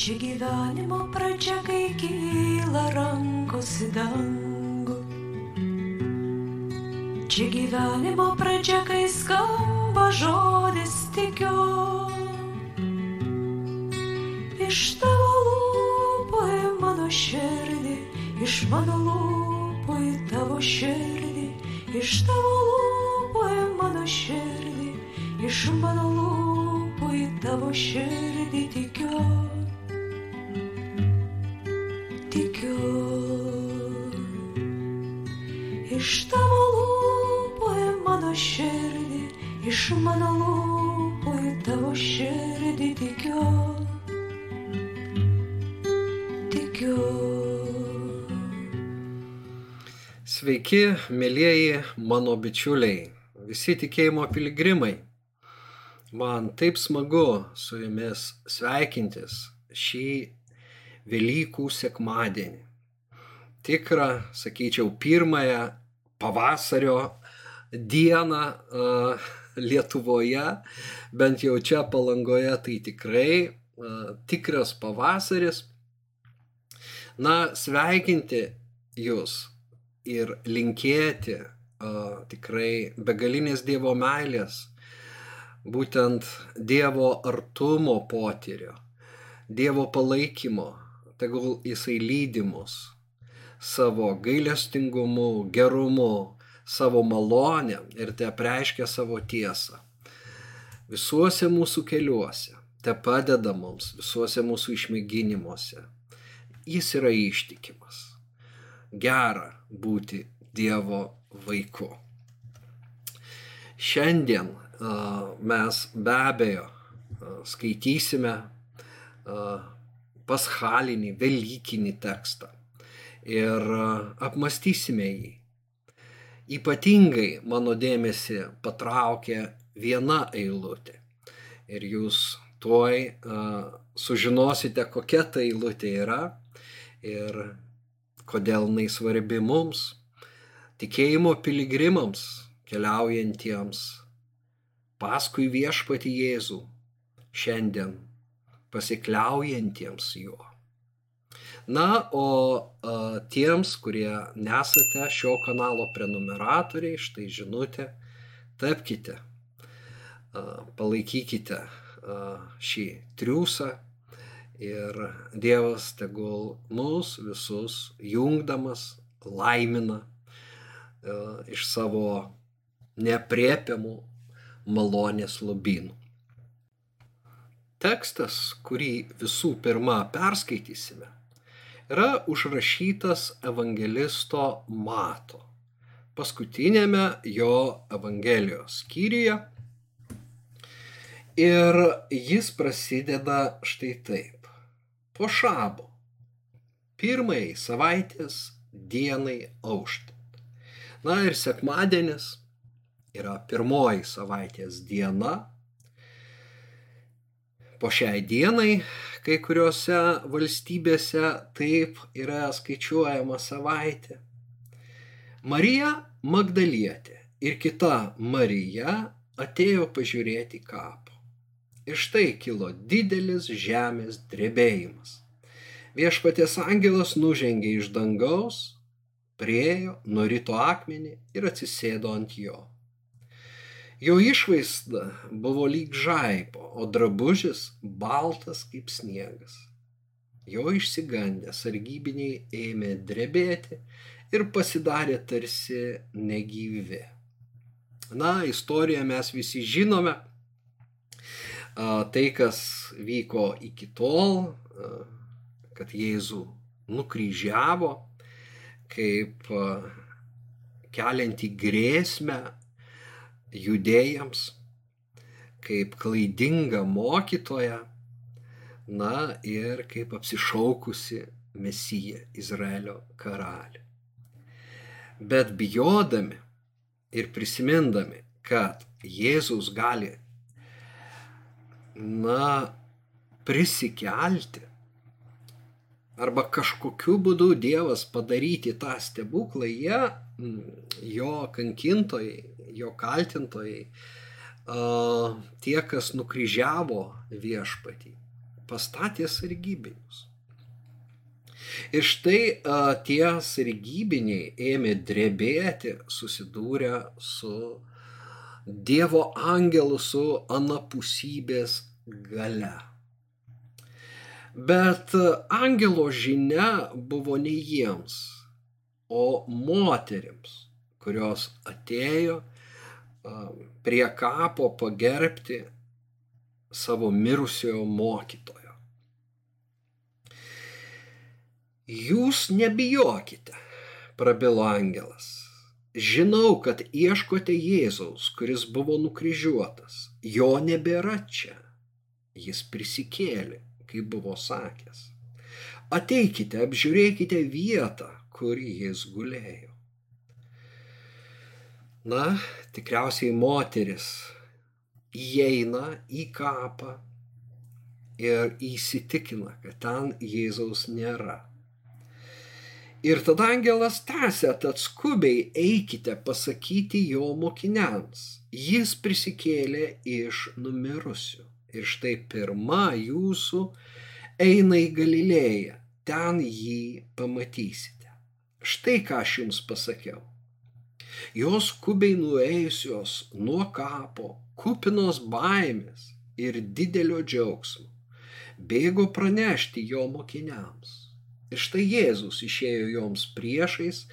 Čia gyvenimo pradžia, kai kyla rankos į dangų. Čia gyvenimo pradžia, kai skamba žodis tikiu. Iš tavo lūpų į mano širdį, iš mano lūpų į tavo širdį, iš tavo lūpų į mano širdį, iš mano lūpų į tavo širdį tikiu. Mano lūpų į tavo širdį tikiu. Tikiu. Sveiki, mėlyjeji mano bičiuliai, visi tikėjimo piligrimai. Man taip smagu su jumis sveikintis šį Velykų sekmadienį. Tikrą, sakyčiau, pirmąją pavasario dieną uh, Lietuvoje, bent jau čia palangoje, tai tikrai tikras pavasaris. Na, sveikinti jūs ir linkėti uh, tikrai begalinės Dievo meilės, būtent Dievo artumo potyrio, Dievo palaikymo, tegul jisai lydimus savo gailestingumu, gerumu, savo malonę ir te preiškia savo tiesą. Visuose mūsų keliuose, te padeda mums, visuose mūsų išmėginimuose. Jis yra ištikimas gera būti Dievo vaiku. Šiandien mes be abejo skaitysime paschalinį, velykinį tekstą ir apmastysime jį. Ypatingai mano dėmesį patraukė viena eilutė. Ir jūs tuoj uh, sužinosite, kokia ta eilutė yra ir kodėl jinai svarbi mums, tikėjimo piligrimams, keliaujantiems paskui viešpati Jėzų, šiandien pasikliaujantiems juo. Na, o a, tiems, kurie nesate šio kanalo prenumeratoriai, štai žinutė, tapkite, a, palaikykite a, šį triūsą ir Dievas tegul mus visus jungdamas laimina a, iš savo nepriepiamų malonės lubynų. Tekstas, kurį visų pirma perskaitysime, yra užrašytas evangelisto Mato paskutinėme jo Evangelijos skyriuje. Ir jis prasideda štai taip. Po šabo, pirmai savaitės dienai auštant. Na ir sekmadienis yra pirmoji savaitės diena. Po šiai dienai kai kuriuose valstybėse taip yra skaičiuojama savaitė. Marija Magdalietė ir kita Marija atėjo pažiūrėti kapo. Ir štai kilo didelis žemės drebėjimas. Viešpatės angelas nužengė iš dangaus, priejo, nurito akmenį ir atsisėdo ant jo. Jo išvaizda buvo lyg žaibo, o drabužis baltas kaip sniegas. Jo išsigandę sargybiniai ėmė drebėti ir pasidarė tarsi negyvi. Na, istoriją mes visi žinome. Tai, kas vyko iki tol, kad Jėzų nukryžiavo kaip kelianti grėsmę judėjams, kaip klaidinga mokytoja, na ir kaip apsišaukusi Mesija Izraelio karalių. Bet bijodami ir prisimindami, kad Jėzus gali, na, prisikelti, arba kažkokiu būdu Dievas padaryti tą stebuklą, jie, jo kankintojai, jo kaltintojai, tie, kas nukryžiavo viešpatį, pastatė sargybinius. Ir štai tie sargybiniai ėmė drebėti, susidūrę su Dievo angelu, su anapusybės gale. Bet angelo žinia buvo ne jiems, o moterims, kurios atėjo prie kapo pagerbti savo mirusiojo mokytojo. Jūs nebijokite, prabilo angelas. Žinau, kad ieškote Jėzaus, kuris buvo nukryžiuotas. Jo nebėra čia. Jis prisikėlė, kaip buvo sakęs. Ateikite, apžiūrėkite vietą, kur jis gulėjo. Na, tikriausiai moteris įeina į kapą ir įsitikina, kad ten Jėzaus nėra. Ir tada angelas tęsė, tad skubiai eikite pasakyti jo mokiniams. Jis prisikėlė iš numirusių. Ir štai pirma jūsų eina į Galilėją. Ten jį pamatysite. Štai ką aš jums pasakiau. Jos skubiai nuėjusios nuo kapo, kupinos baimės ir didelio džiaugsmo, bėgo pranešti jo mokiniams. Ir štai Jėzus išėjo joms priešais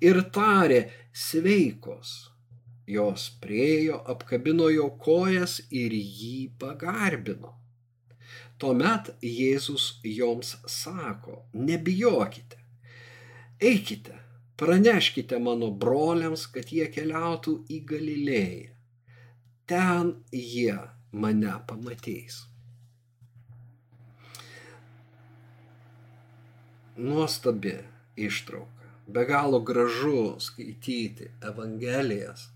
ir tarė sveikos. Jos priejo, apkabino jo kojas ir jį pagarbino. Tuomet Jėzus joms sako, nebijokite, eikite, praneškite mano broliams, kad jie keliautų į Galilėją. Ten jie mane pamatys. nuostabi ištrauka. Be galo gražu skaityti Evangelijas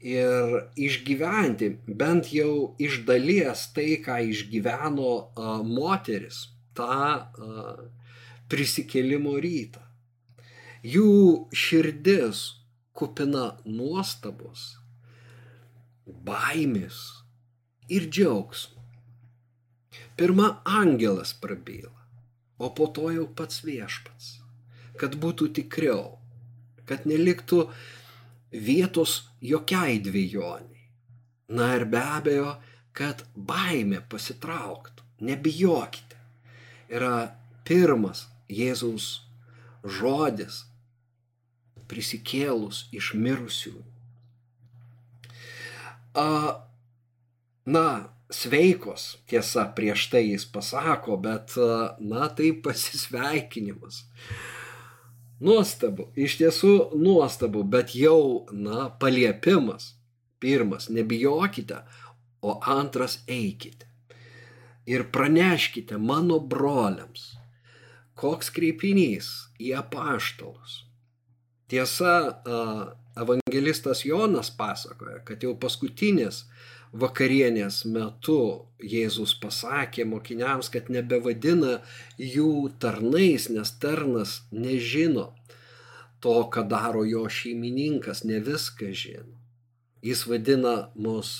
ir išgyventi bent jau iš dalies tai, ką išgyveno moteris tą prisikėlimo rytą. Jų širdis kupina nuostabos, baimės ir džiaugsmo. Pirma angelas prabyla o po to jau pats viešpats. Kad būtų tikriau, kad neliktų vietos jokiai dviejoniai. Na ir be abejo, kad baimė pasitrauktų. Nebijokite. Yra pirmas Jėzaus žodis prisikėlus iš mirusiųjų. Na, sveikos, tiesa, prieš tai jis pasako, bet, na, tai pasisveikinimas. Nuostabu, iš tiesų nuostabu, bet jau, na, paliepimas. Pirmas, nebijokite, o antras, eikite. Ir praneškite mano broliams, koks kreipinys į apaštalus. Tiesa, evangelistas Jonas pasakoja, kad jau paskutinis vakarienės metu Jėzus pasakė mokiniams, kad nebevadina jų tarnais, nes tarnas nežino to, ką daro jo šeimininkas, ne viską žino. Jis vadina mus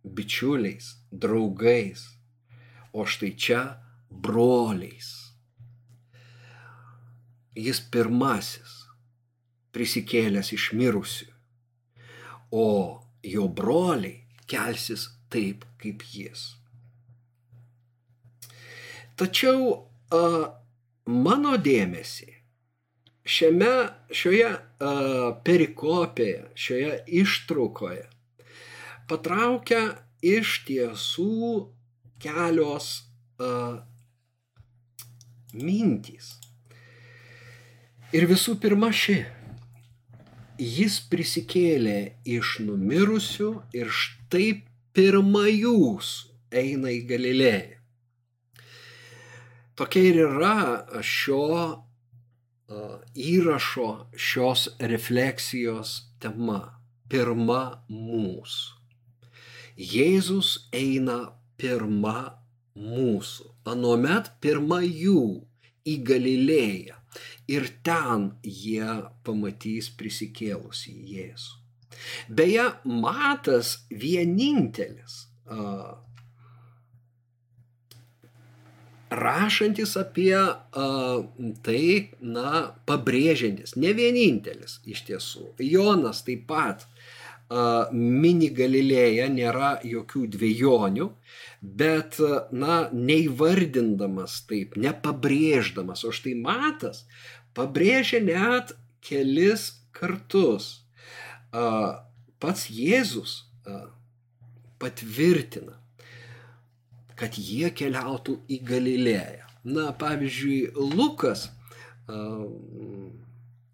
bičiuliais, draugais, o štai čia broliais. Jis pirmasis prisikėlęs iš mirusių, o jo broliai kelsis taip kaip jis. Tačiau a, mano dėmesį šiame, šioje a, perikopėje, šioje ištraukoje patraukia iš tiesų kelios a, mintys. Ir visų pirma ši jis prisikėlė iš numirusių ir štai pirma jūs eina į Galilėją. Tokia ir yra šio įrašo, šios refleksijos tema. Pirma mūsų. Jėzus eina pirma mūsų. Anuomet pirma jų į Galilėją ir ten jie pamatys prisikėlusi Jėzų. Beje, Matas vienintelis a, rašantis apie a, tai, na, pabrėžiantis, ne vienintelis iš tiesų. Jonas taip pat a, mini Galilėja, nėra jokių dviejonių, bet, na, neįvardindamas taip, nepabrėždamas, o štai matas pabrėžia net kelis kartus. Pats Jėzus patvirtina, kad jie keliautų į Galilėją. Na, pavyzdžiui, Lukas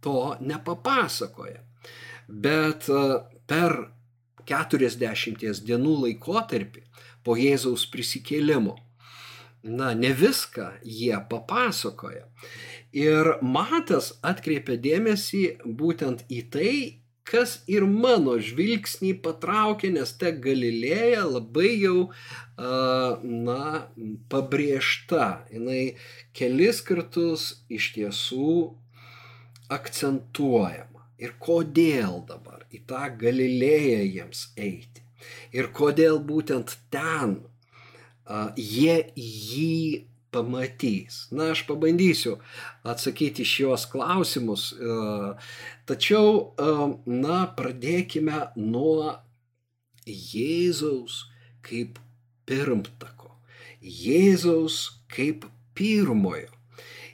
to nepapasakoja, bet per 40 dienų laikotarpį po Jėzaus prisikėlimo, na, ne viską jie papasakoja. Ir Matas atkreipia dėmesį būtent į tai, kas ir mano žvilgsnį patraukė, nes ta Galilėja labai jau, na, pabrėžta. Jis kelis kartus iš tiesų akcentuojama. Ir kodėl dabar į tą Galilėją jiems eiti. Ir kodėl būtent ten jie jį pamatys. Na, aš pabandysiu atsakyti šios klausimus, e, tačiau, e, na, pradėkime nuo Jėzaus kaip pirmtako, Jėzaus kaip pirmojo,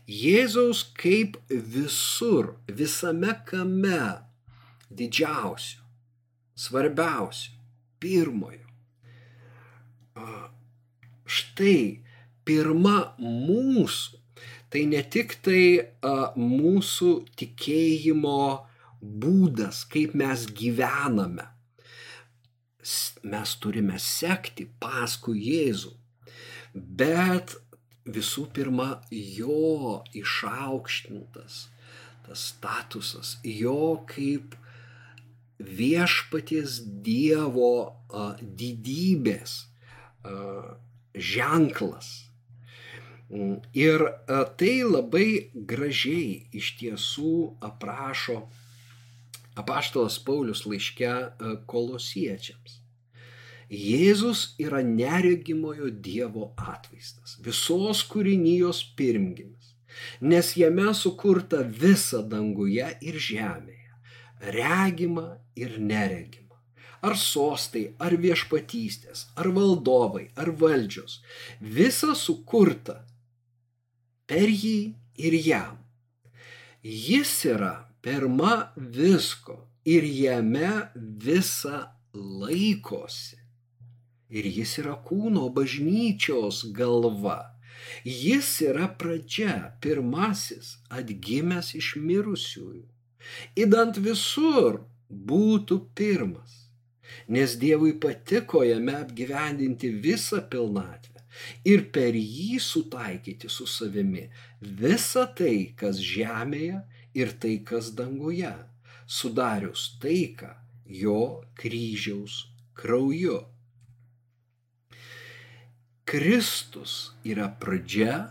Jėzaus kaip visur, visame kame didžiausio, svarbiausio, pirmojo. Štai pirma mūsų, tai ne tik tai mūsų tikėjimo būdas, kaip mes gyvename. Mes turime sekti paskui Jėzų, bet visų pirma jo išaukštintas tas statusas, jo kaip viešpaties Dievo a, didybės a, ženklas Mm. Ir e, tai labai gražiai iš tiesų aprašo apaštalas Paulius laiške kolosiečiams. Jėzus yra neregimojo Dievo atvaizdas, visos kūrinijos pirmgimis, nes jame sukurta visa danguje ir žemėje, regima ir neregima. Ar sostai, ar viešpatystės, ar valdovai, ar valdžios, visa sukurta per jį ir jam. Jis yra pirma visko ir jame visa laikosi. Ir jis yra kūno bažnyčios galva. Jis yra pradžia, pirmasis atgimęs iš mirusiųjų. Įdant visur būtų pirmas, nes Dievui patiko jame apgyvendinti visą pilnatvę ir per jį sutaikyti su savimi visą tai, kas žemėje ir tai, kas danguje, sudarius taiką jo kryžiaus krauju. Kristus yra pradžia,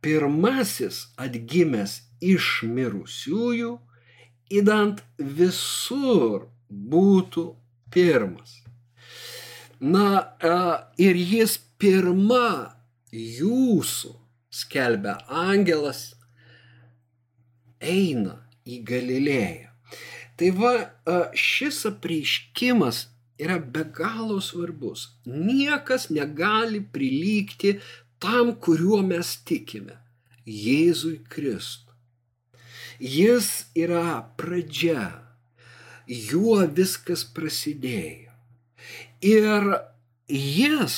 pirmasis atgimęs iš mirusiųjų, įdant visur būtų pirmas. Na ir jis pirma jūsų, skelbia angelas, eina į Galilėją. Tai va, šis apreiškimas yra be galo svarbus. Niekas negali prilygti tam, kuriuo mes tikime - Jėzui Kristui. Jis yra pradžia, juo viskas prasidėjo. Ir jis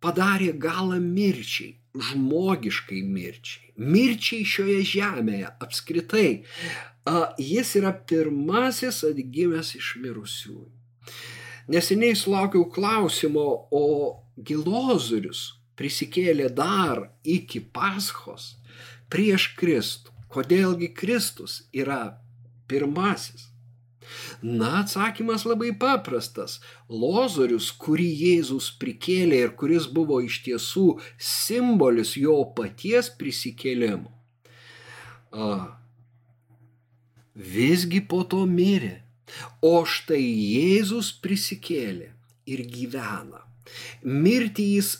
padarė galą mirčiai, žmogiškai mirčiai, mirčiai šioje žemėje apskritai. Jis yra pirmasis atgimęs iš mirusiųjų. Neseniai sulaukiau klausimo, o Gilozurius prisikėlė dar iki Paschos prieš Kristų. Kodėlgi Kristus yra pirmasis? Na, atsakymas labai paprastas. Lozorius, kurį Jėzus prikėlė ir kuris buvo iš tiesų simbolis jo paties prisikėlimo, visgi po to mirė. O štai Jėzus prisikėlė ir gyvena. Mirti jis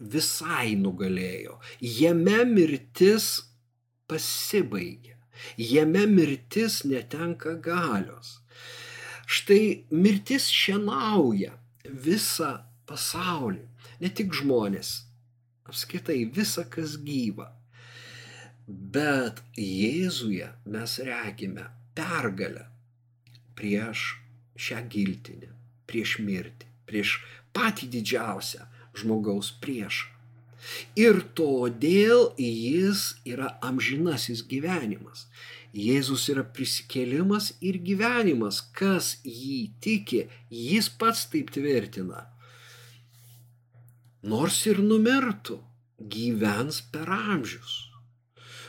visai nugalėjo. Jame mirtis pasibaigia. Jame mirtis netenka galios. Štai mirtis šienauja visą pasaulį, ne tik žmonės, apskaitai visą, kas gyva. Bet Jėzuje mes regime pergalę prieš šią giltinę, prieš mirtį, prieš patį didžiausią žmogaus priešą. Ir todėl jis yra amžinasis gyvenimas. Jėzus yra prisikėlimas ir gyvenimas. Kas jį tiki, jis pats taip tvirtina. Nors ir numirtų, gyvens per amžius.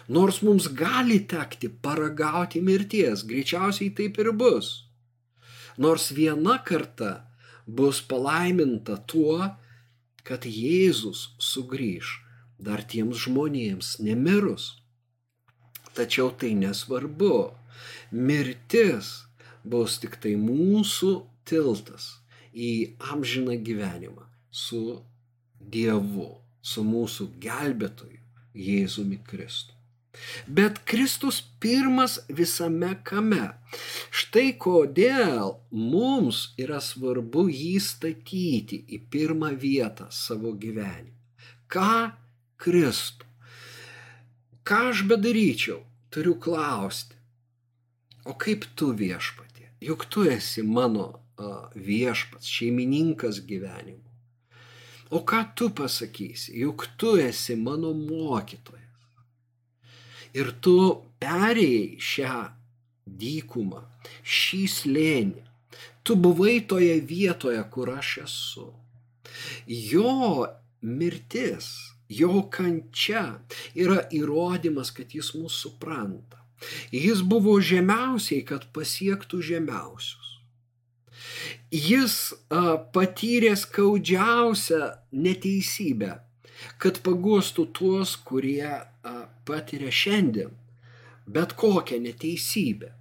Nors mums gali tekti paragauti mirties, greičiausiai taip ir bus. Nors viena karta bus palaiminta tuo, kad Jėzus sugrįž dar tiems žmonėms nemirus. Tačiau tai nesvarbu. Mirtis bus tik tai mūsų tiltas į amžiną gyvenimą su Dievu, su mūsų gelbėtoju Jėzumi Kristu. Bet Kristus pirmas visame kame. Štai kodėl mums yra svarbu jį statyti į pirmą vietą savo gyvenime. Ką Kristų? Ką aš bedaryčiau, turiu klausti. O kaip tu viešpatė? Juk tu esi mano viešpats, šeimininkas gyvenimu. O ką tu pasakysi? Juk tu esi mano mokytojas ir tu perėjai šią dykumą, šį slėnį. Tu buvai toje vietoje, kur aš esu. Jo mirtis, jo kančia yra įrodymas, kad jis mūsų supranta. Jis buvo žemiausiai, kad pasiektų žemiausius. Jis a, patyrė skaudžiausią neteisybę, kad pagostų tuos, kurie patiria šiandien bet kokią neteisybę.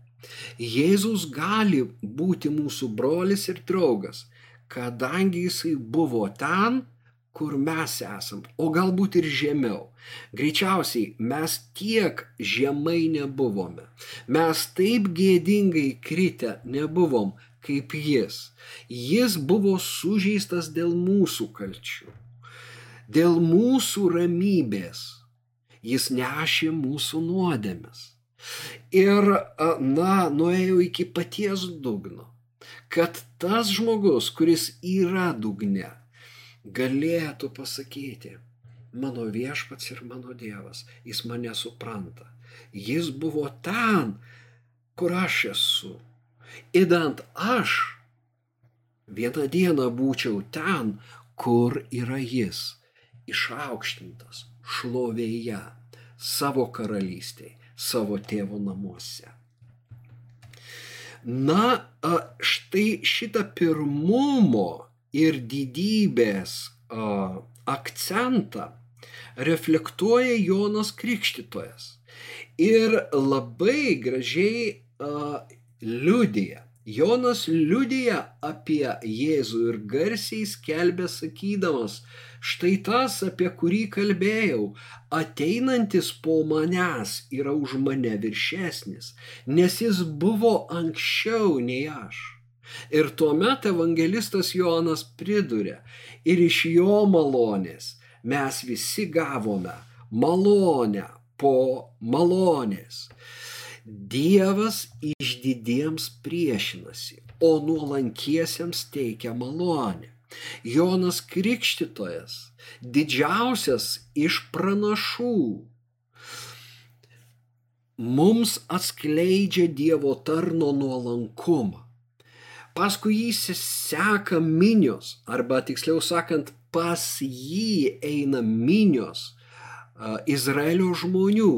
Jėzus gali būti mūsų brolis ir draugas, kadangi jisai buvo ten, kur mes esam, o galbūt ir žemiau. Greičiausiai mes tiek žemai nebuvome. Mes taip gėdingai kritę nebuvom kaip jis. Jis buvo sužeistas dėl mūsų kalčių, dėl mūsų ramybės jis nešė mūsų nuodėmes. Ir, na, nuėjau iki paties dugno, kad tas žmogus, kuris yra dugne, galėtų pasakyti, mano viešpats ir mano Dievas, jis mane supranta. Jis buvo ten, kur aš esu. Įdant aš vieną dieną būčiau ten, kur yra jis, išaukštintas, šlovėje savo karalystėje, savo tėvo namuose. Na, štai šitą pirmumo ir didybės akcentą reflektuoja Jonas Krikštytojas. Ir labai gražiai liudija. Jonas liudija apie Jėzų ir garsiai skelbė sakydamas, Štai tas, apie kurį kalbėjau, ateinantis po manęs yra už mane viršesnis, nes jis buvo anksčiau nei aš. Ir tuomet evangelistas Jonas priduria, ir iš jo malonės mes visi gavome malonę po malonės. Dievas išdidiems priešinasi, o nuolankiesiems teikia malonę. Jonas Krikštytojas, didžiausias iš pranašų, mums atskleidžia Dievo tarno nuolankumą. Paskui jį seka minios, arba tiksliau sakant, pas jį eina minios Izraelio žmonių.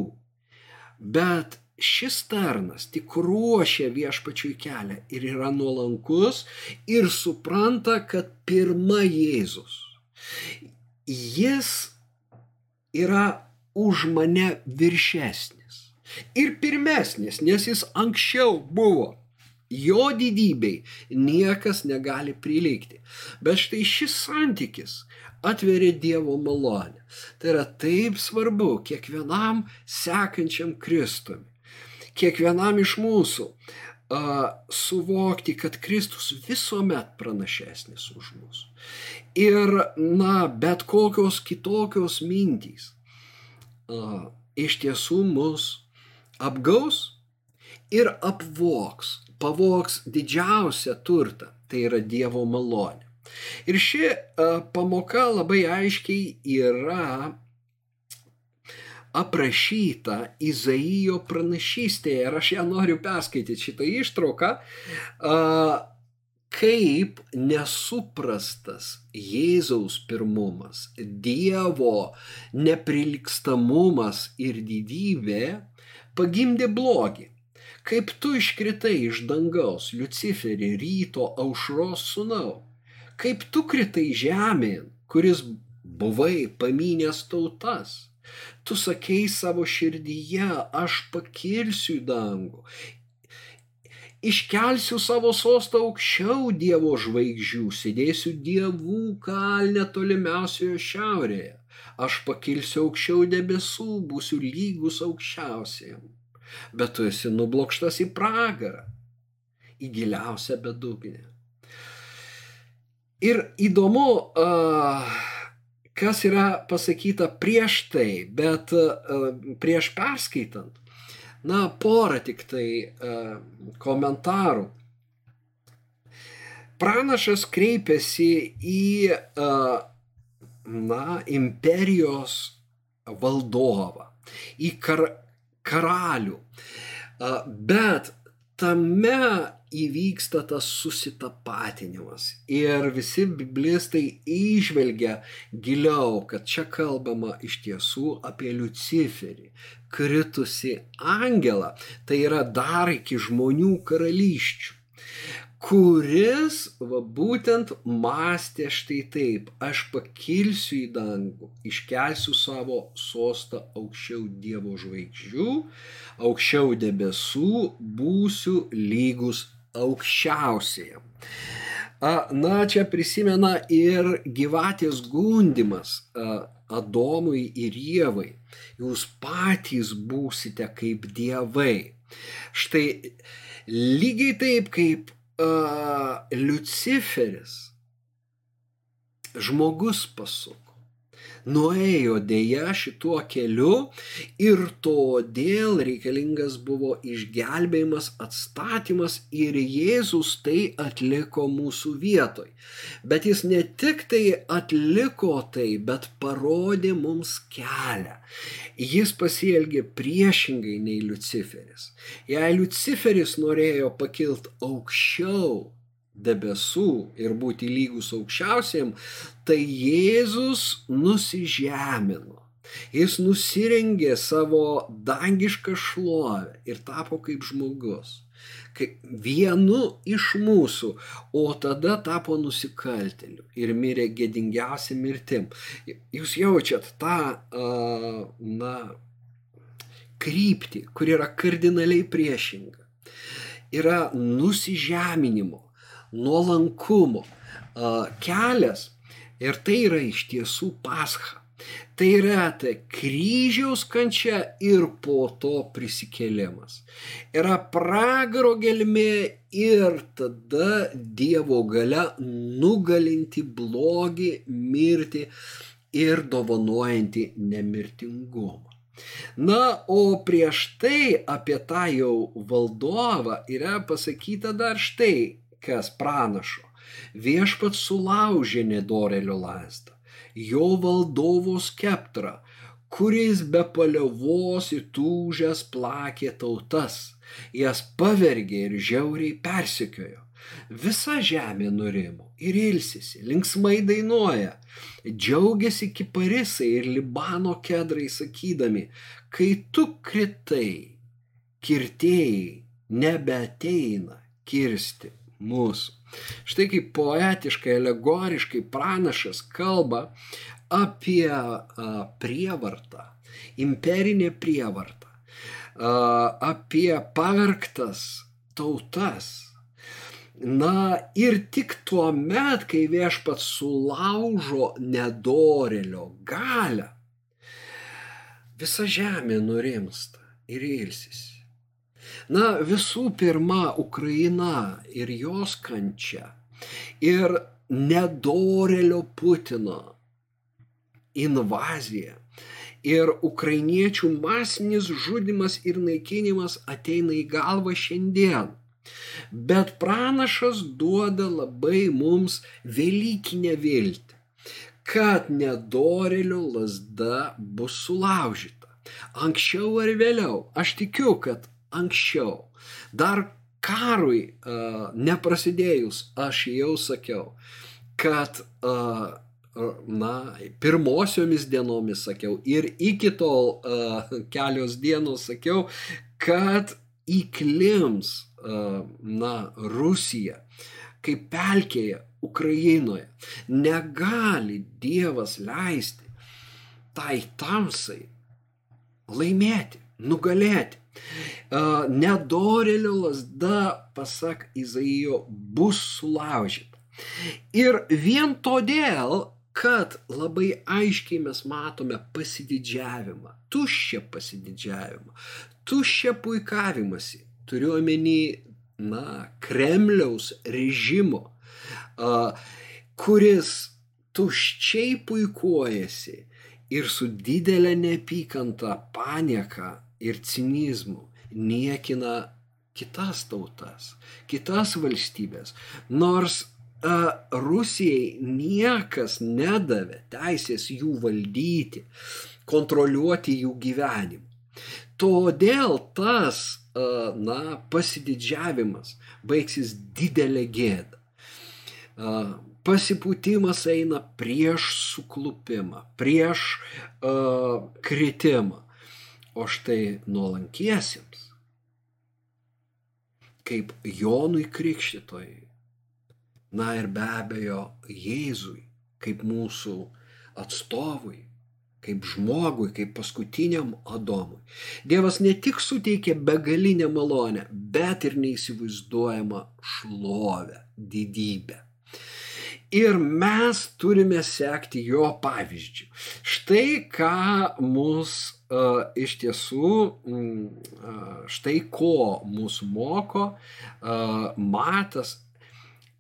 Bet šis tarnas tik ruošia viešpačiui kelią ir yra nuolankus ir supranta, kad pirma Jėzus. Jis yra už mane viršesnis ir pirmesnis, nes jis anksčiau buvo Jo didybei niekas negali prilygti. Bet štai šis santykis atveria Dievo malonę. Tai yra taip svarbu kiekvienam sekančiam Kristumi. Kiekvienam iš mūsų a, suvokti, kad Kristus visuomet pranašesnis už mus. Ir, na, bet kokios kitokios mintys a, iš tiesų mus apgaus ir apvoks, pavoks didžiausią turtą, tai yra Dievo malonė. Ir ši pamoka labai aiškiai yra aprašyta Izaijo pranašystėje ir aš ją noriu perskaityti šitą ištrauką, kaip nesuprastas Jėzaus pirmumas, Dievo neprilikstamumas ir didybė pagimdė blogį. Kaip tu iškritai iš dangaus, Luciferį, ryto aušros sunau. Kaip tu kritai žemėn, kuris buvai paminęs tautas. Tu sakei savo širdyje, aš pakilsiu į dangų. Iškelsiu savo sostą aukščiau Dievo žvaigždžių, sėdėsiu dievų kalne tolimiausioje šiaurėje. Aš pakilsiu aukščiau debesų, būsiu lygus aukščiausiam bet tu esi nublokštas į pragarą, į giliausią bedugnę. Ir įdomu, kas yra pasakyta prieš tai, bet prieš perskaitant, na, porą tik tai komentarų. Pranašas kreipiasi į, na, imperijos valdovą, į kar, karalių. Bet tame įvyksta tas susitapatinimas. Ir visi biblistai išvelgia giliau, kad čia kalbama iš tiesų apie Luciferį, kritusi angelą. Tai yra dar iki žmonių karalysčių kuris va būtent mąstė štai taip, aš pakilsiu į dangų, iškelsiu savo sostą aukščiau Dievo žvaigždžių, aukščiau debesų, būsiu lygus aukščiausiam. Na, čia prisimena ir gyvatės gundimas Adomui ir Jėvai. Jūs patys būsite kaip dievai. Štai lygiai taip, kaip uh, Luciferis žmogus pasuko. Nuėjo dėja šituo keliu ir todėl reikalingas buvo išgelbėjimas, atstatymas ir Jėzus tai atliko mūsų vietoj. Bet jis ne tik tai atliko tai, bet parodė mums kelią. Jis pasielgė priešingai nei Luciferis. Jei Luciferis norėjo pakilti aukščiau debesų ir būti lygus aukščiausiam, tai Jėzus nusižemino. Jis nusirengė savo dangišką šlovę ir tapo kaip žmogus kaip vienu iš mūsų, o tada tapo nusikalteliu ir mirė gėdingiausia mirtim. Jūs jaučiat tą, na, kryptį, kur yra kardinaliai priešinga. Yra nusižeminimo, nuolankumo kelias ir tai yra iš tiesų pascha. Tai yra ta kryžiaus kančia ir po to prisikėlimas. Yra pragaro gelmė ir tada Dievo gale nugalinti blogį, mirti ir dovanojantį nemirtingumą. Na, o prieš tai apie tą jau valdovą yra pasakyta dar štai, kas pranašo. Viešpat sulaužė nedorelio lasdą jo valdovo skeptrą, kuris be paliovos įtūžęs plakė tautas, jas pavergė ir žiauriai persikiojo. Visa žemė nurimo ir ilsisi, linksmai dainuoja, džiaugiasi kiparisai ir Libano kedrai sakydami, kai tu kritai, kirtėjai nebeteina kirsti mūsų. Štai kaip poetiškai, alegoriškai pranašas kalba apie prievartą, imperinę prievartą, apie pavergtas tautas, Na ir tik tuo met, kai viešpats sulaužo nedorelio galę, visa žemė nurimsta ir ilsisi. Na, visų pirma, Ukraina ir jos kančia ir nedorelio Putino invazija ir ukrainiečių masinis žudimas ir naikinimas ateina į galvą šiandien. Bet pranašas duoda labai mums Velykinę viltį, kad nedorelio lasda bus sulaužyta. Anksčiau ar vėliau, aš tikiu, kad anksčiau, dar karui uh, neprasidėjus, aš jau sakiau, kad uh, na, pirmosiomis dienomis sakiau ir iki tol uh, kelios dienos sakiau, kad įklims uh, na, Rusija kaip pelkėje Ukrainoje. Negali Dievas leisti tai tamsai laimėti, nugalėti. Nedorelio lasda, pasak Izaijo, bus sulaužyta. Ir vien todėl, kad labai aiškiai mes matome pasididžiavimą, tuščią pasididžiavimą, tuščią puikavimąsi, turiu omeny, na, Kremliaus režimo, kuris tuščiai puikuojasi ir su didelė neapykanta, panieka ir cinizmu niekina kitas tautas, kitas valstybės. Nors a, Rusijai niekas nedavė teisės jų valdyti, kontroliuoti jų gyvenimą. Todėl tas, a, na, pasididžiavimas baigsis didelė gėda. A, pasipūtimas eina prieš suklupimą, prieš uh, kritimą. O štai nuolankiesiems, kaip Jonui Krikščitojui, na ir be abejo Jėzui, kaip mūsų atstovui, kaip žmogui, kaip paskutiniam Adomui. Dievas ne tik suteikė begalinę malonę, bet ir neįsivaizduojamą šlovę, didybę. Ir mes turime sekti jo pavyzdžių. Štai ką mus iš tiesų, uh, štai ko mūsų moko matas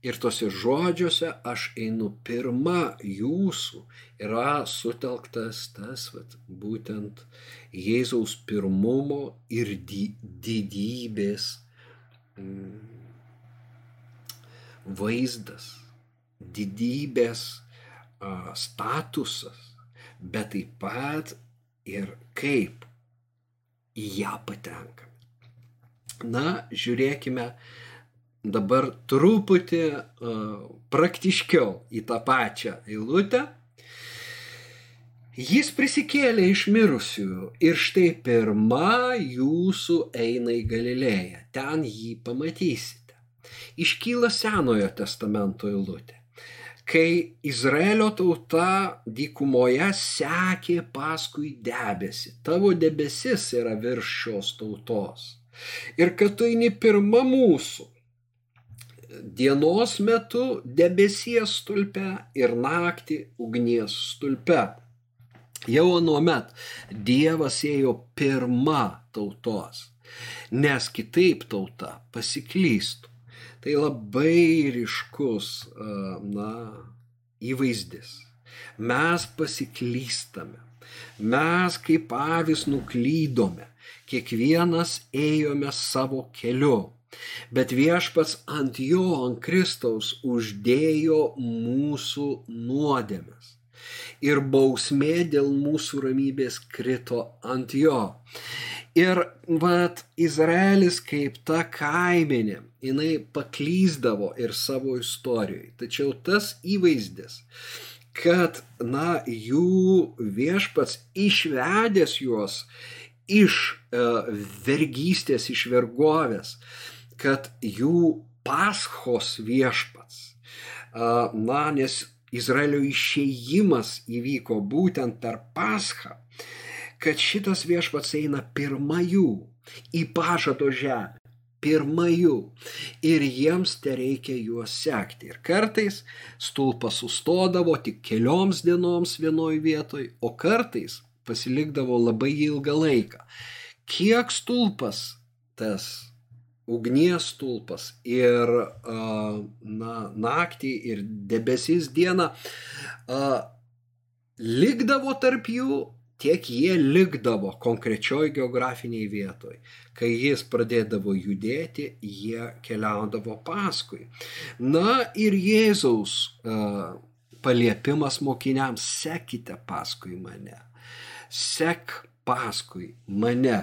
ir tose žodžiuose aš einu pirma jūsų yra sutelktas tas, vat, būtent Jėzaus pirmumo ir di didybės mm, vaizdas, didybės statusas, bet taip pat ir kaip į ją patenkame. Na, žiūrėkime dabar truputį uh, praktiškiau į tą pačią eilutę. Jis prisikėlė iš mirusiųjų ir štai pirma jūsų eina į Galilėją, ten jį pamatysite. Iškyla Senojo testamento eilutė kai Izraelio tauta dykumoje sekė paskui debesį. Tavo debesis yra virš šios tautos. Ir kad tu eini pirma mūsų. Dienos metu debesies stulpe ir naktį ugnies stulpe. Jau anuomet Dievas ėjo pirma tautos, nes kitaip tauta pasiklystų. Tai labai ryškus, na, įvaizdis. Mes pasiklystame. Mes kaip avis nuklydome. Kiekvienas ėjome savo keliu. Bet viešpats ant jo, ant Kristaus uždėjo mūsų nuodėmes. Ir bausmė dėl mūsų ramybės krito ant jo. Ir vat Izraelis kaip ta kaimenė, jinai paklyzdavo ir savo istorijoje. Tačiau tas įvaizdis, kad, na, jų viešpats išvedęs juos iš uh, vergystės, iš vergovės, kad jų paschos viešpats, uh, na, nes Izraelio išėjimas įvyko būtent per paschą, kad šitas viešpats eina pirma jų į pažado žemę. pirmajų ir jiems te reikia juos sekti. Ir kartais stulpas sustodavo tik kelioms dienoms vienoj vietoj, o kartais pasilikdavo labai ilgą laiką. Kiek stulpas tas ugnies stulpas ir na, naktį ir debesis dieną likdavo tarp jų, tiek jie likdavo konkrečioj geografiniai vietoj. Kai jis pradėdavo judėti, jie keliaudavo paskui. Na ir Jėzaus paliepimas mokiniams, sekite paskui mane. Sek paskui mane.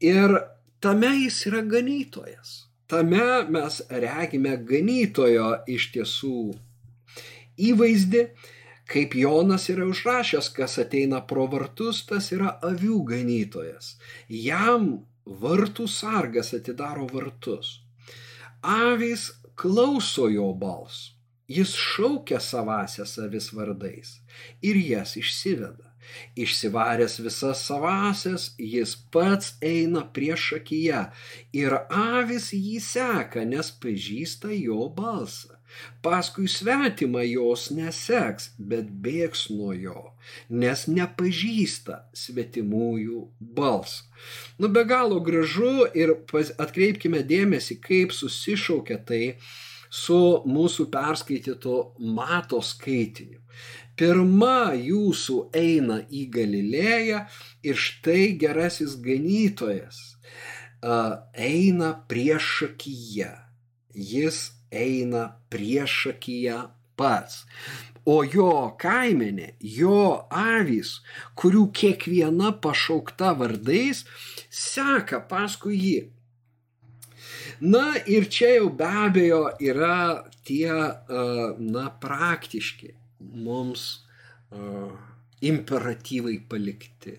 Ir tame jis yra ganytojas. Tame mes regime ganytojo iš tiesų įvaizdį Kaip Jonas yra užrašęs, kas ateina pro vartus, tas yra avių ganytojas. Jam vartų sargas atidaro vartus. Avys klauso jo balsų. Jis šaukia savasias avis vardais ir jas išsiveda. Išsivaręs visas savasias, jis pats eina prieš akiją ir avis jį seka, nes pažįsta jo balsą. Paskui svetimą jos neseks, bet bėgs nuo jo, nes nepažįsta svetimųjų balsą. Nu be galo gražu ir atkreipkime dėmesį, kaip susišaukia tai su mūsų perskaitytu mato skaitiniu. Pirma jūsų eina į Galilėją ir štai gerasis ganytojas eina prieš akiją. Jis eina priešakyje pats. O jo kaimenė, jo avys, kurių kiekviena pašaukta vardais, seka paskui jį. Na ir čia jau be abejo yra tie, na, praktiški mums imperatyvai palikti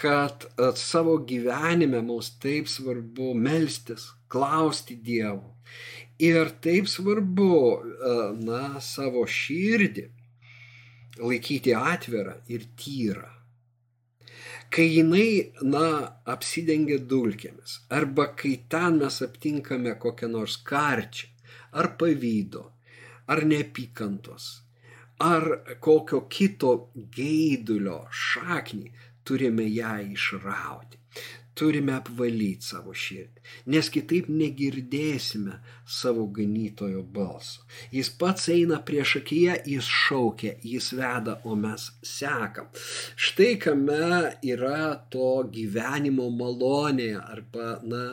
kad savo gyvenime mums taip svarbu melstis, klausti Dievo Ir taip svarbu, e, na, savo širdį laikyti atvirą ir tyrą. Kai jinai, na, apsidengia dulkėmis, arba kai ten mes aptinkame kokią nors karčią, ar pavydo, ar neapykantos, ar kokio kito geidulio šaknį, turime ją išrauti turime apvalyti savo širdį, nes kitaip negirdėsime savo ganytojo balso. Jis pats eina prieš akiją, jis šaukia, jis veda, o mes sekam. Štai kame yra to gyvenimo malonė arba, na,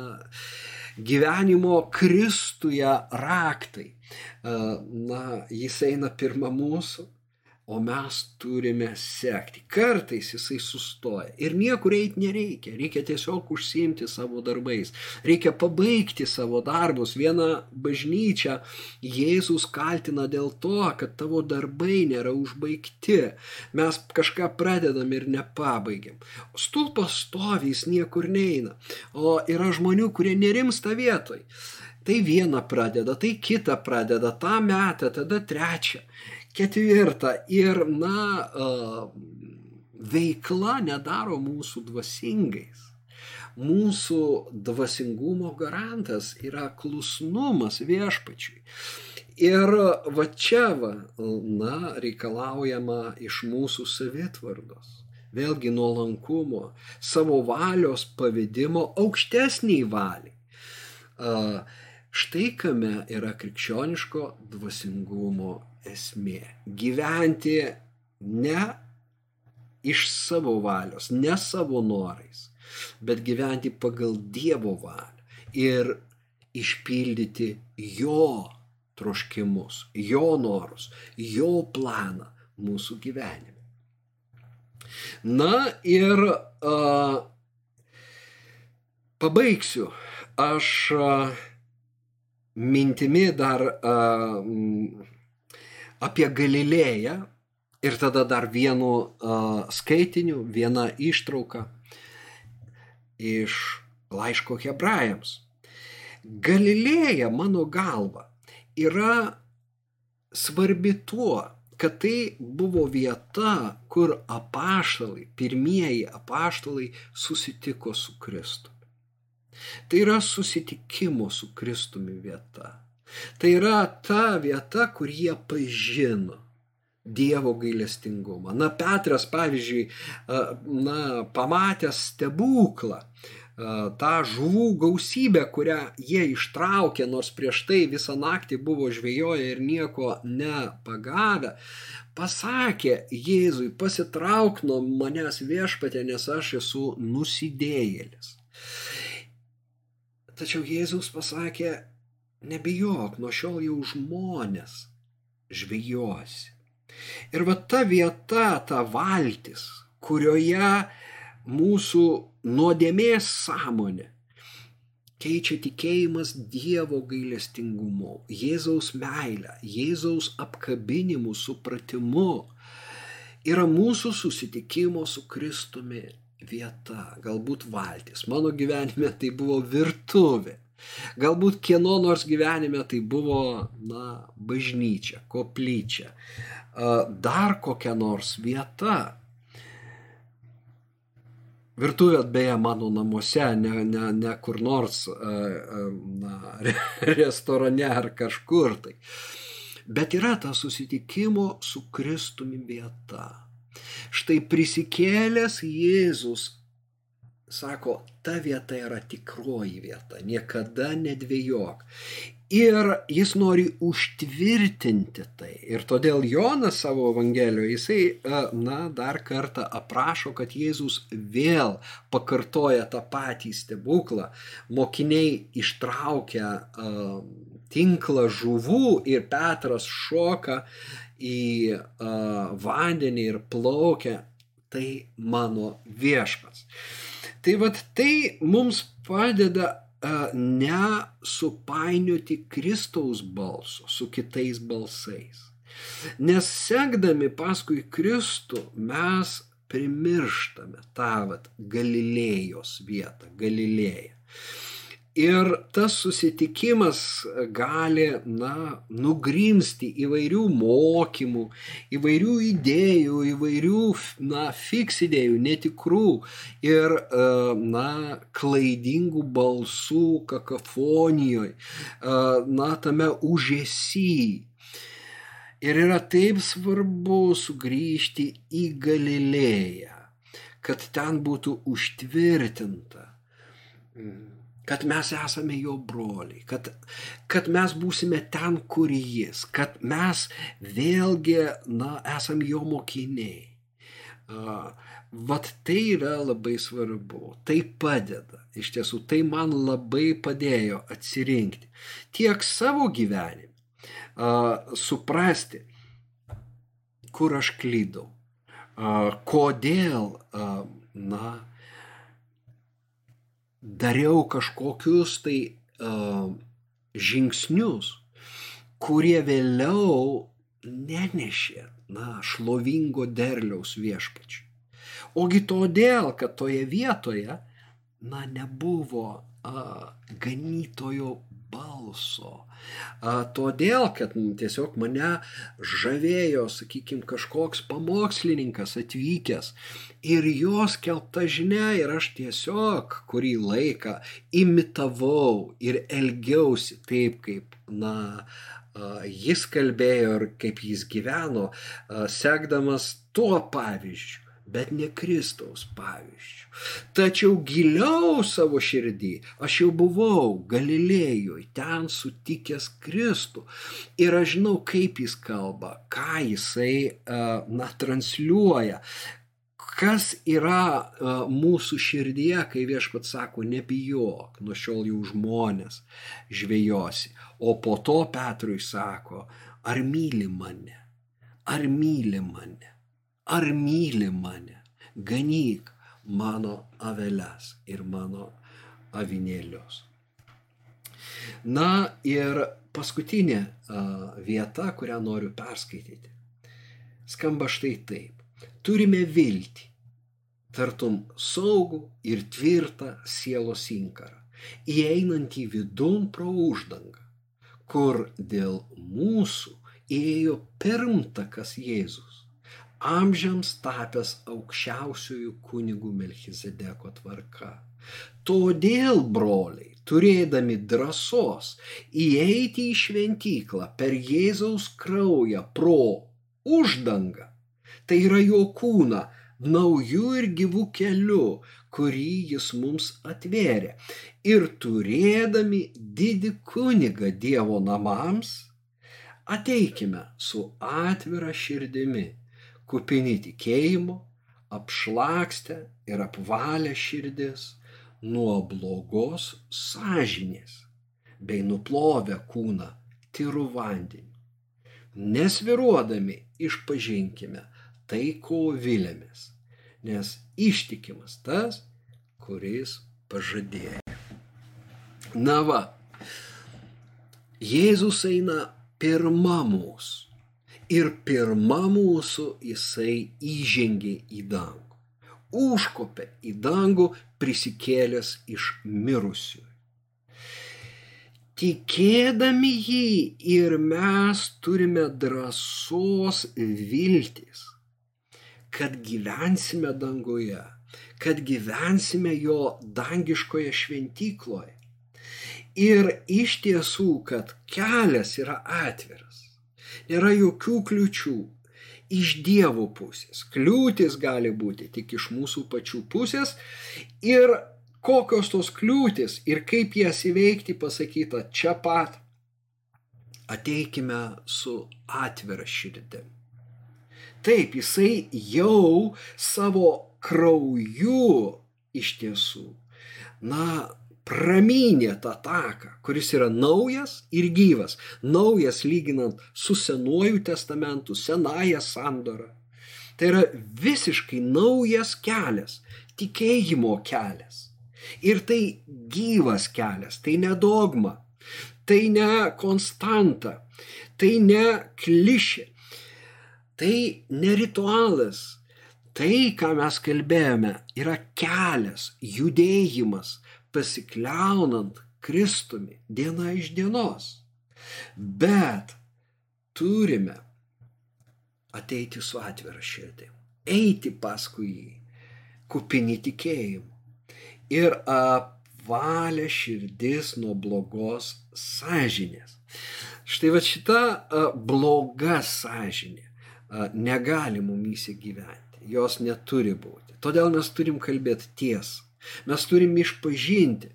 gyvenimo Kristuje raktai. Na, jis eina pirmą mūsų, o mes turime sekti. Kartais jisai sustoja ir niekur eiti nereikia, reikia tiesiog užsiimti savo darbais, reikia pabaigti savo darbus. Vieną bažnyčią Jėzus kaltina dėl to, kad tavo darbai nėra užbaigti. Mes kažką pradedam ir nepabaigiam. Stulpas stovi, jis niekur neina, o yra žmonių, kurie nerimsta vietoj. Tai vieną pradeda, tai kitą pradeda, tą metą, tada trečią. Ketvirta, ir, na, veikla nedaro mūsų dvasingais. Mūsų dvasingumo garantas yra klusnumas viešpačiui. Ir va čia, va, na, reikalaujama iš mūsų savitvardos. Vėlgi nuolankumo, savo valios pavedimo aukštesniai valiai. Štai kame yra krikščioniško dvasingumo esmė. Gyventi ne iš savo valios, ne savo norais, bet gyventi pagal Dievo valią ir išpildyti Jo troškimus, Jo norus, Jo planą mūsų gyvenime. Na ir a, pabaigsiu aš a, mintimi dar a, apie Galilėją ir tada dar vienu uh, skaitiniu, viena ištrauka iš laiško hebrajams. Galilėja, mano galva, yra svarbi tuo, kad tai buvo vieta, kur apaštalai, pirmieji apaštalai susitiko su Kristumi. Tai yra susitikimo su Kristumi vieta. Tai yra ta vieta, kur jie pažino Dievo gailestingumą. Na, Petras, pavyzdžiui, na, pamatęs stebuklą, tą žuvų gausybę, kurią jie ištraukė, nors prieš tai visą naktį buvo žvejoję ir nieko nepagavę, pasakė Jėzui, pasitrauk nuo manęs viešpatė, nes aš esu nusidėjėlis. Tačiau Jėzus pasakė, nebijok, nuo šiol jau žmonės žvejosi. Ir va ta vieta, ta valtis, kurioje mūsų nuodėmės sąmonė keičia tikėjimas Dievo gailestingumu, Jėzaus meilę, Jėzaus apkabinimu, supratimu. Yra mūsų susitikimo su Kristumi vieta, galbūt valtis. Mano gyvenime tai buvo virtuvė. Galbūt kieno nors gyvenime tai buvo, na, bažnyčia, koplyčia, dar kokia nors vieta. Virtuvė beje mano namuose, ne, ne, ne kur nors na, restorane ar kažkur tai. Bet yra ta susitikimo su Kristumi vieta. Štai prisikėlęs Jėzus sako, ta vieta yra tikroji vieta, niekada nedvėjok. Ir jis nori užtvirtinti tai. Ir todėl Jonas savo Evangelijoje, jisai, e, na, dar kartą aprašo, kad Jėzus vėl pakartoja tą patį stebuklą. Mokiniai ištraukia uh, tinklą žuvų ir Petras šoka į uh, vandenį ir plaukia. Tai mano viešpats. Tai vad tai mums padeda nesupainioti Kristaus balso su kitais balsais. Nes sekdami paskui Kristų mes primirštame tą vat, Galilėjos vietą, Galilėją. Ir tas susitikimas gali, na, nugrimsti įvairių mokymų, įvairių idėjų, įvairių, na, fiks idėjų, netikrų ir, e, na, klaidingų balsų kakafonijoje, na, tame užėsy. Ir yra taip svarbu sugrįžti į Galilėją, kad ten būtų užtvirtinta. Mm kad mes esame jo broliai, kad, kad mes būsime ten, kur jis, kad mes vėlgi, na, esame jo mokiniai. Uh, vat tai yra labai svarbu, tai padeda, iš tiesų, tai man labai padėjo atsirinkti tiek savo gyvenime, uh, suprasti, kur aš klydau, uh, kodėl, na, dariau kažkokius tai uh, žingsnius, kurie vėliau nenešė, na, šlovingo derliaus viešpačiui. Ogi todėl, kad toje vietoje, na, nebuvo a, ganytojo balso. Todėl, kad tiesiog mane žavėjo, sakykime, kažkoks pamokslininkas atvykęs ir jos kelta žinia ir aš tiesiog kurį laiką imitavau ir elgiausi taip, kaip, na, jis kalbėjo ir kaip jis gyveno, sekdamas tuo pavyzdžiu bet ne Kristaus pavyzdžių. Tačiau giliau savo širdį aš jau buvau Galilėjui, ten sutikęs Kristų. Ir aš žinau, kaip jis kalba, ką jisai, na, transliuoja. Kas yra mūsų širdyje, kai viešpat sako, nebijok, nuo šiol jau žmonės žvėjosi. O po to Petrui sako, ar myli mane, ar myli mane ar myli mane, ganyk mano aveles ir mano avinėlius. Na ir paskutinė vieta, kurią noriu perskaityti, skamba štai taip. Turime viltį, tartum saugų ir tvirtą sielos inkarą, įeinant į vidun pro uždangą, kur dėl mūsų ėjo pirmtakas Jėzus amžiams tapęs aukščiausiųjų kunigų Melchizedeko tvarka. Todėl, broliai, turėdami drąsos įeiti į šventyklą per Jėzaus kraują pro uždangą, tai yra jo kūną, naujų ir gyvų kelių, kurį jis mums atvėrė. Ir turėdami didį kunigą Dievo namams, ateikime su atvira širdimi, kupini tikėjimo, apšlakstę ir apvalę širdis nuo blogos sąžinės, bei nuplovę kūną tyrų vandenį. Nesviruodami išpažinkime tai, ko vilėmės, nes ištikimas tas, kuris pažadėjo. Na va, Jėzus eina pirma mūsų ir pirma mūsų jisai įžengė į dangų. Užkopė į dangų prisikėlęs iš mirusių. Tikėdami jį ir mes turime drąsos viltis, kad gyvensime danguje, kad gyvensime jo dangiškoje šventykloje. Ir iš tiesų, kad kelias yra atviras, nėra jokių kliučių iš Dievo pusės. Kliūtis gali būti tik iš mūsų pačių pusės ir kokios tos kliūtis ir kaip jas įveikti pasakyta čia pat. Ateikime su atvira širdim. Taip, jisai jau savo krauju iš tiesų, na, pramynė tą taką, kuris yra naujas ir gyvas. Naujas lyginant su Senuoju testamentu, Senąją sandorą. Tai yra visiškai naujas kelias, tikėjimo kelias. Ir tai gyvas kelias, tai ne dogma, tai ne konstanta, tai ne klišė, tai ne ritualas, tai, ką mes kalbėjome, yra kelias, judėjimas, pasikliaunant Kristumi diena iš dienos. Bet turime ateiti su atvira širdim, eiti paskui jį, kupini tikėjimu ir apvalę širdis nuo blogos sąžinės. Štai va šita bloga sąžinė negali mumyse gyventi, jos neturi būti. Todėl mes turim kalbėti tiesą. Mes turim išpažinti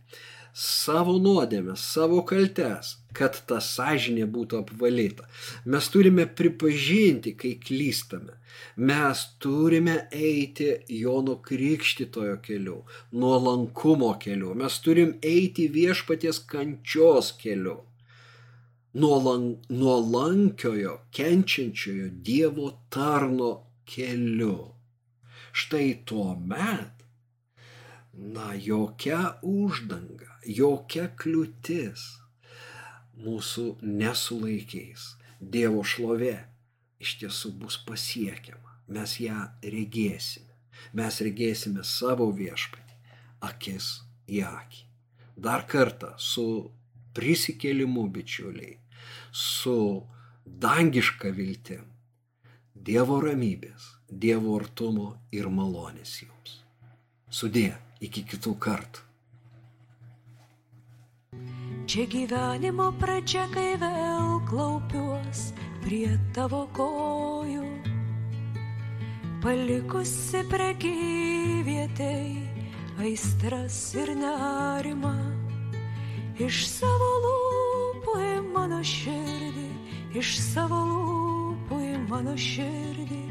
savo nuodėmės, savo kaltes, kad ta sąžinė būtų apvalyta. Mes turime pripažinti, kai klystame. Mes turime eiti Jono Krikštitojo keliu, nuolankumo keliu. Mes turim eiti viešpaties kančios keliu. Nuolankiojo, kenčiančiojo Dievo tarno keliu. Štai tuo met na, jokia uždanga, jokia kliūtis mūsų nesulaikys. Dievo šlovė iš tiesų bus pasiekiama. Mes ją regėsime. Mes regėsime savo viešpatį, akis į akį. Dar kartą su prisikėlimu, bičiuliai, su dangiška viltim, Dievo ramybės, Dievo artumo ir malonės jums. Sudė. Iki kitų kartų. Čia gyvenimo pradžia, kai vėl klaupiuos prie tavo kojų, palikusi prekyvietei aistras ir nerimą, iš savo lūpų į mano širdį, iš savo lūpų į mano širdį,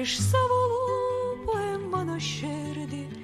iš savo lūpų į mano širdį